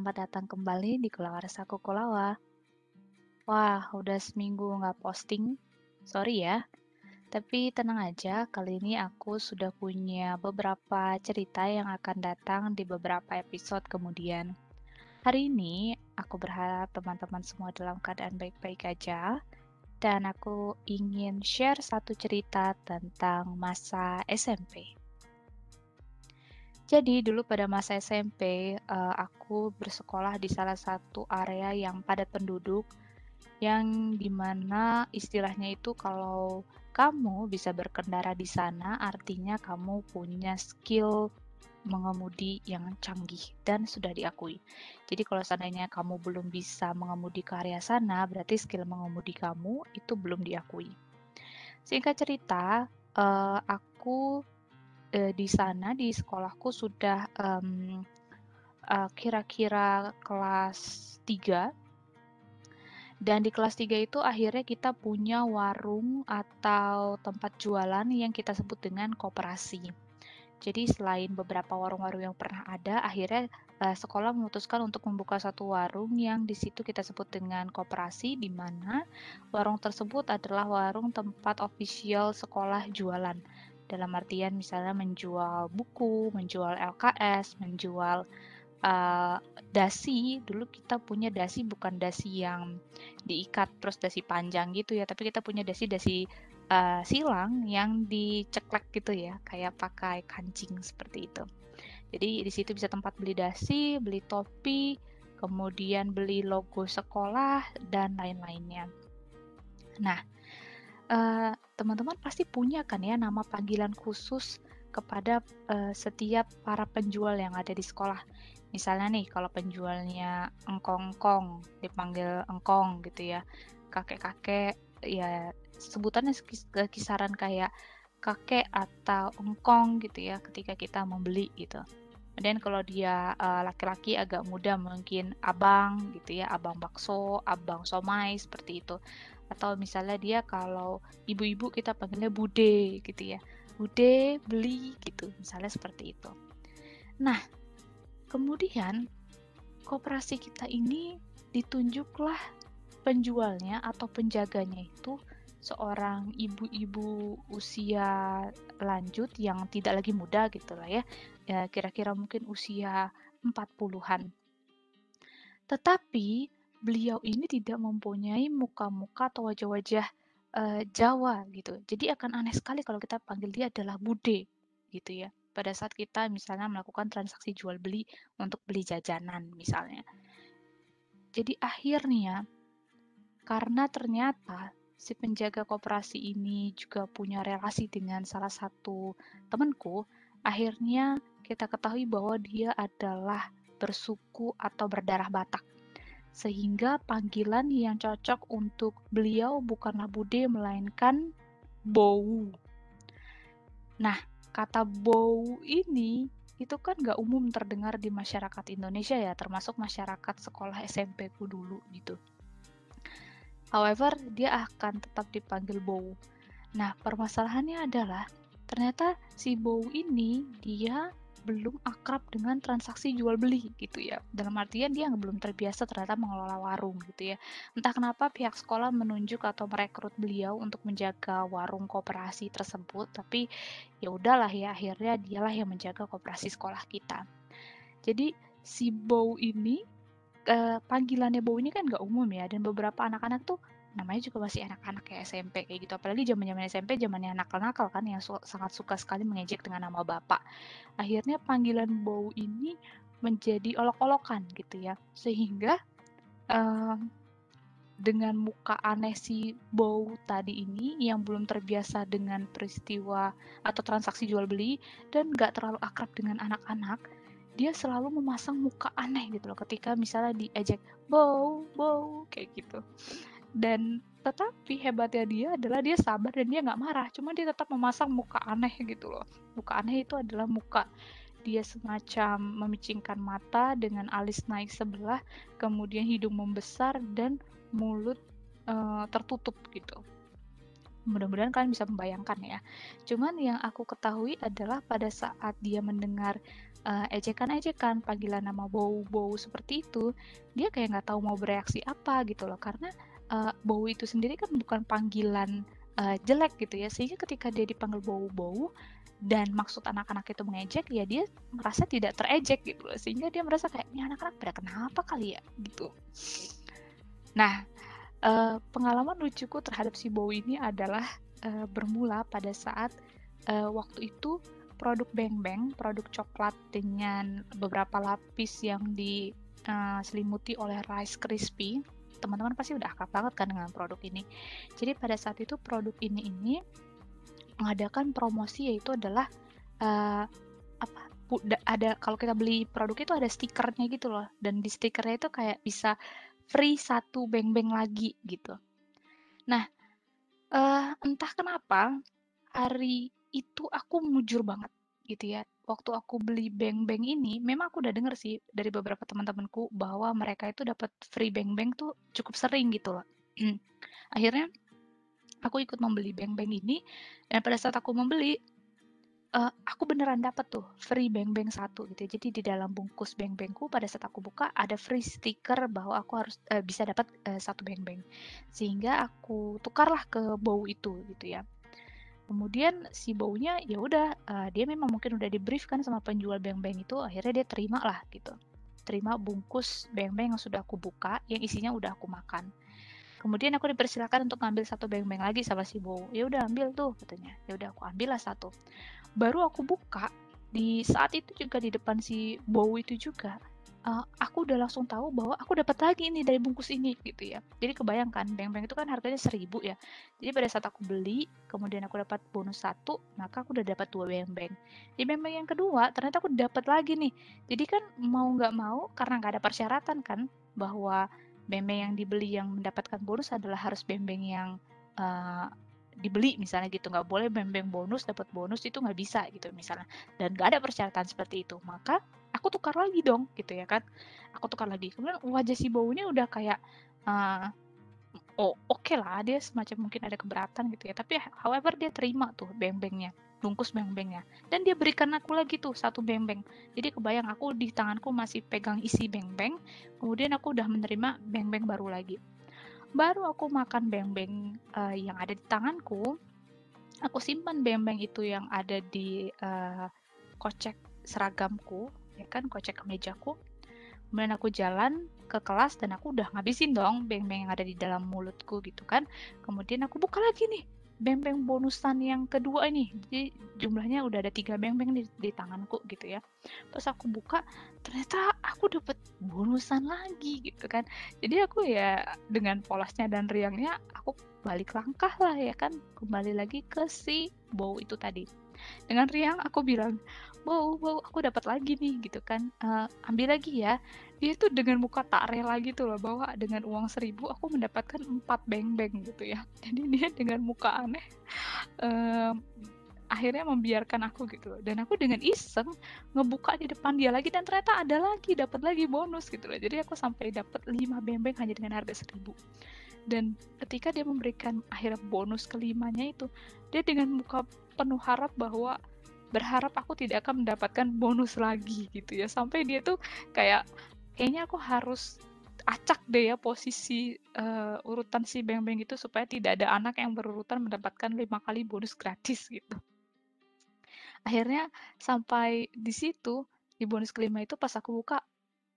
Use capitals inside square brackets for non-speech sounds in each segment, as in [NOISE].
selamat datang kembali di Kulawarsa Kukulawa. Wah, udah seminggu nggak posting. Sorry ya. Tapi tenang aja, kali ini aku sudah punya beberapa cerita yang akan datang di beberapa episode kemudian. Hari ini, aku berharap teman-teman semua dalam keadaan baik-baik aja. Dan aku ingin share satu cerita tentang masa SMP. Jadi dulu pada masa SMP, uh, eh, aku bersekolah di salah satu area yang padat penduduk, yang di mana istilahnya itu kalau kamu bisa berkendara di sana, artinya kamu punya skill mengemudi yang canggih dan sudah diakui. Jadi kalau seandainya kamu belum bisa mengemudi ke area sana, berarti skill mengemudi kamu itu belum diakui. Singkat cerita, uh, aku uh, di sana di sekolahku sudah um, uh, kira-kira kelas 3 dan di kelas 3 itu akhirnya kita punya warung atau tempat jualan yang kita sebut dengan koperasi. Jadi selain beberapa warung-warung yang pernah ada, akhirnya uh, sekolah memutuskan untuk membuka satu warung yang di situ kita sebut dengan koperasi, di mana warung tersebut adalah warung tempat official sekolah jualan dalam artian misalnya menjual buku, menjual LKS, menjual uh, dasi. Dulu kita punya dasi bukan dasi yang diikat terus dasi panjang gitu ya, tapi kita punya dasi-dasi uh, silang yang diceklek gitu ya, kayak pakai kancing seperti itu. Jadi di situ bisa tempat beli dasi, beli topi, kemudian beli logo sekolah dan lain-lainnya. Nah, teman teman-teman pasti punya kan ya nama panggilan khusus kepada uh, setiap para penjual yang ada di sekolah. Misalnya nih kalau penjualnya engkong-kong dipanggil engkong gitu ya. Kakek-kakek ya sebutannya kisaran kayak kakek atau engkong gitu ya ketika kita membeli gitu. Dan kalau dia laki-laki uh, agak muda mungkin abang gitu ya, abang bakso, abang somai seperti itu atau misalnya dia kalau ibu-ibu kita panggilnya bude gitu ya. Bude beli gitu. Misalnya seperti itu. Nah kemudian koperasi kita ini ditunjuklah penjualnya atau penjaganya itu seorang ibu-ibu usia lanjut yang tidak lagi muda gitu lah ya, ya kira-kira mungkin usia 40-an. Tetapi beliau ini tidak mempunyai muka-muka atau wajah-wajah uh, Jawa gitu. Jadi akan aneh sekali kalau kita panggil dia adalah bude gitu ya. Pada saat kita misalnya melakukan transaksi jual beli untuk beli jajanan misalnya. Jadi akhirnya karena ternyata si penjaga koperasi ini juga punya relasi dengan salah satu temanku, akhirnya kita ketahui bahwa dia adalah bersuku atau berdarah Batak sehingga panggilan yang cocok untuk beliau bukanlah Bude melainkan Bowu. Nah, kata Bowu ini itu kan gak umum terdengar di masyarakat Indonesia ya, termasuk masyarakat sekolah SMP ku dulu gitu. However, dia akan tetap dipanggil Bowu. Nah, permasalahannya adalah ternyata si Bowu ini dia belum akrab dengan transaksi jual beli gitu ya. Dalam artian dia belum terbiasa ternyata mengelola warung gitu ya. Entah kenapa pihak sekolah menunjuk atau merekrut beliau untuk menjaga warung koperasi tersebut, tapi ya udahlah ya akhirnya dialah yang menjaga koperasi sekolah kita. Jadi si Bow ini eh, panggilannya Bow ini kan gak umum ya dan beberapa anak-anak tuh namanya juga masih anak-anak kayak SMP kayak gitu. Apalagi zaman zaman SMP zamannya nakal-nakal kan yang su sangat suka sekali mengejek dengan nama bapak. Akhirnya panggilan bau ini menjadi olok-olokan gitu ya. Sehingga uh, dengan muka aneh si bau tadi ini yang belum terbiasa dengan peristiwa atau transaksi jual beli dan gak terlalu akrab dengan anak-anak dia selalu memasang muka aneh gitu loh ketika misalnya diejek bau bau kayak gitu dan tetapi hebatnya dia adalah dia sabar dan dia nggak marah. Cuma dia tetap memasang muka aneh gitu loh. Muka aneh itu adalah muka dia semacam memicingkan mata dengan alis naik sebelah kemudian hidung membesar dan mulut uh, tertutup gitu. Mudah-mudahan kalian bisa membayangkan ya. Cuman yang aku ketahui adalah pada saat dia mendengar uh, ejekan-ejekan, panggilan nama bau-bau seperti itu, dia kayak nggak tahu mau bereaksi apa gitu loh. Karena uh, bau itu sendiri kan bukan panggilan uh, jelek gitu ya. Sehingga ketika dia dipanggil bau-bau dan maksud anak-anak itu mengejek, ya dia merasa tidak terejek gitu loh. Sehingga dia merasa kayak ini anak-anak pada kenapa kali ya gitu. Nah, uh, pengalaman lucuku terhadap si bau ini adalah uh, bermula pada saat uh, waktu itu produk Bang Bang, produk coklat dengan beberapa lapis yang diselimuti oleh Rice Crispy. Teman-teman pasti udah akrab banget kan dengan produk ini. Jadi pada saat itu produk ini ini mengadakan promosi yaitu adalah uh, apa ada kalau kita beli produk itu ada stikernya gitu loh dan di stikernya itu kayak bisa free satu beng beng lagi gitu. Nah, uh, entah kenapa hari itu aku mujur banget gitu ya. Waktu aku beli beng-beng ini, memang aku udah denger sih dari beberapa teman-temanku bahwa mereka itu dapat free beng-beng tuh cukup sering gitu loh. Akhirnya aku ikut membeli beng-beng ini dan pada saat aku membeli uh, aku beneran dapat tuh free beng-beng satu gitu ya. Jadi di dalam bungkus beng-bengku pada saat aku buka ada free stiker bahwa aku harus uh, bisa dapat uh, satu beng-beng. Sehingga aku tukarlah ke bau itu gitu ya kemudian si baunya ya udah uh, dia memang mungkin udah di kan sama penjual beng-beng itu akhirnya dia terima lah gitu. Terima bungkus beng-beng yang sudah aku buka yang isinya udah aku makan. Kemudian aku dipersilakan untuk ngambil satu beng-beng lagi sama si bau. Ya udah ambil tuh katanya. Ya udah aku ambil lah satu. Baru aku buka di saat itu juga di depan si bau itu juga uh, aku udah langsung tahu bahwa aku dapat lagi ini dari bungkus ini gitu ya. Jadi kebayangkan beng-beng itu kan harganya seribu ya. Jadi pada saat aku beli, kemudian aku dapat bonus satu, maka aku udah dapat dua beng-beng. Di beng-beng yang kedua, ternyata aku dapat lagi nih. Jadi kan mau nggak mau, karena nggak ada persyaratan kan, bahwa beng-beng yang dibeli yang mendapatkan bonus adalah harus beng-beng yang uh, dibeli misalnya gitu nggak boleh beng-beng bonus dapat bonus itu nggak bisa gitu misalnya dan nggak ada persyaratan seperti itu maka aku tukar lagi dong gitu ya kan. Aku tukar lagi. Kemudian wajah si baunya udah kayak uh, oh oke okay lah dia semacam mungkin ada keberatan gitu ya. Tapi however dia terima tuh beng-bengnya bungkus beng-bengnya. Dan dia berikan aku lagi tuh satu beng-beng. Jadi kebayang aku di tanganku masih pegang isi beng-beng kemudian aku udah menerima beng-beng baru lagi. Baru aku makan beng-beng uh, yang ada di tanganku aku simpan beng-beng itu yang ada di uh, kocek seragamku ya kan kocek ke mejaku. Kemudian aku jalan ke kelas dan aku udah ngabisin dong beng-beng yang ada di dalam mulutku gitu kan. Kemudian aku buka lagi nih beng-beng bonusan yang kedua ini. Jadi jumlahnya udah ada tiga beng-beng di, di tanganku gitu ya. Pas aku buka ternyata aku dapet bonusan lagi gitu kan. Jadi aku ya dengan polosnya dan riangnya aku balik langkah lah ya kan. Kembali lagi ke si bow itu tadi. Dengan riang aku bilang wow wow aku dapat lagi nih gitu kan. Uh, ambil lagi ya. Dia tuh dengan muka tak rela gitu loh bahwa dengan uang seribu aku mendapatkan empat beng beng gitu ya. [LAUGHS] Jadi dia dengan muka aneh uh, akhirnya membiarkan aku gitu loh. dan aku dengan iseng ngebuka di depan dia lagi dan ternyata ada lagi dapat lagi bonus gitu loh. Jadi aku sampai dapat lima beng beng hanya dengan harga seribu. Dan ketika dia memberikan akhirnya bonus kelimanya itu dia dengan muka penuh harap bahwa berharap aku tidak akan mendapatkan bonus lagi gitu ya sampai dia tuh kayak kayaknya aku harus acak deh ya posisi uh, urutan si Beng Beng itu supaya tidak ada anak yang berurutan mendapatkan lima kali bonus gratis gitu. Akhirnya sampai di situ di bonus kelima itu pas aku buka,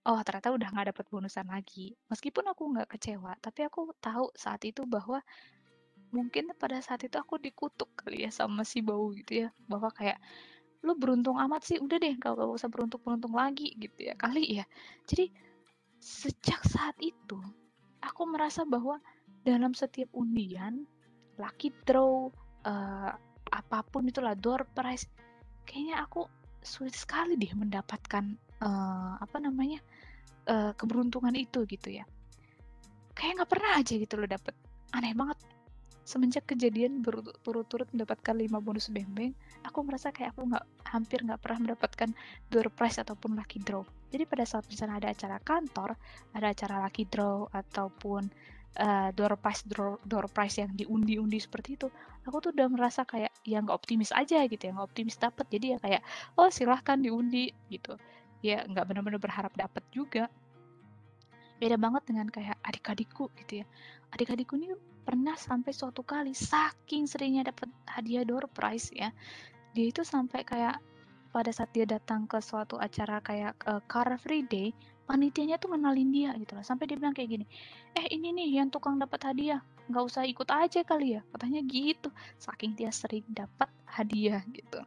oh ternyata udah nggak dapat bonusan lagi. Meskipun aku nggak kecewa, tapi aku tahu saat itu bahwa mungkin pada saat itu aku dikutuk kali ya sama si bau gitu ya. Bahwa kayak lu beruntung amat sih udah deh gak, gak usah beruntung-beruntung lagi gitu ya kali ya. Jadi sejak saat itu aku merasa bahwa dalam setiap undian lucky draw uh, apa pun itulah door prize kayaknya aku sulit sekali deh mendapatkan uh, apa namanya uh, keberuntungan itu gitu ya. Kayak nggak pernah aja gitu loh dapet. Aneh banget semenjak kejadian berturut-turut mendapatkan 5 bonus bembeng, aku merasa kayak aku nggak hampir nggak pernah mendapatkan door prize ataupun lucky draw. Jadi pada saat misalnya ada acara kantor, ada acara lucky draw ataupun uh, door prize door, door prize yang diundi-undi seperti itu aku tuh udah merasa kayak ya nggak optimis aja gitu ya nggak optimis dapet. Jadi ya kayak oh silahkan diundi gitu. Ya nggak benar-benar berharap dapet juga beda banget dengan kayak adik-adikku gitu ya. Adik-adikku ini pernah sampai suatu kali saking seringnya dapat hadiah door prize ya. Dia itu sampai kayak pada saat dia datang ke suatu acara kayak uh, Car Free Day panitianya tuh kenalin dia gitu loh. Sampai dia bilang kayak gini eh ini nih yang tukang dapat hadiah nggak usah ikut aja kali ya. Katanya gitu saking dia sering dapat hadiah gitu.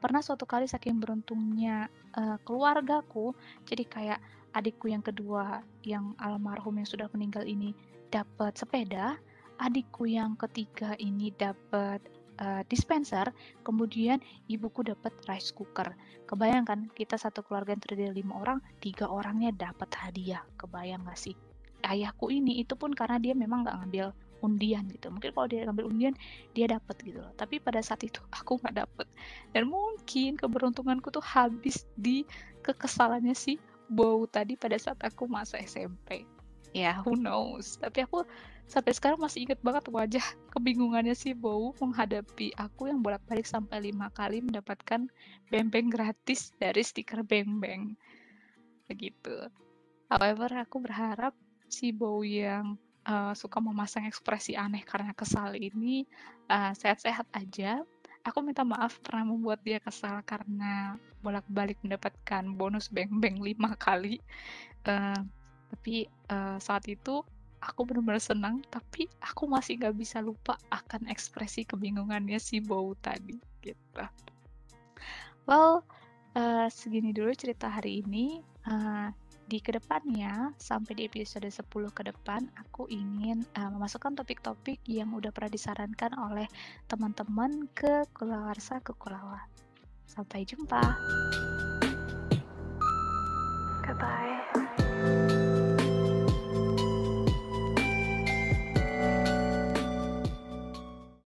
Pernah suatu kali saking beruntungnya uh, keluargaku jadi kayak adikku yang kedua yang almarhum yang sudah meninggal ini dapat sepeda adikku yang ketiga ini dapat uh, dispenser, kemudian ibuku dapat rice cooker. Kebayangkan kita satu keluarga yang terdiri lima orang, tiga orangnya dapat hadiah. Kebayang gak sih? Ayahku ini itu pun karena dia memang nggak ngambil undian gitu. Mungkin kalau dia ngambil undian dia dapat gitu loh. Tapi pada saat itu [LAUGHS] aku nggak dapat. Dan mungkin keberuntunganku tuh habis di kekesalannya si Bow tadi pada saat aku masa SMP. Ya, who knows. Tapi aku sampai sekarang masih inget banget wajah kebingungannya si Bow menghadapi aku yang bolak-balik sampai lima kali mendapatkan beng-beng gratis dari stiker beng-beng begitu. However, aku berharap si Bow yang uh, suka memasang ekspresi aneh karena kesal ini uh, sehat-sehat aja. Aku minta maaf pernah membuat dia kesal karena bolak-balik mendapatkan bonus beng-beng lima [LAUGHS] kali. Uh, tapi uh, saat itu aku benar-benar senang tapi aku masih nggak bisa lupa akan ekspresi kebingungannya si Bow tadi gitu. Well, uh, segini dulu cerita hari ini. Uh, di ke depannya, sampai di episode 10 ke depan, aku ingin uh, memasukkan topik-topik yang udah pernah disarankan oleh teman-teman ke Kulawarsa ke Kulawa. Sampai jumpa. Goodbye.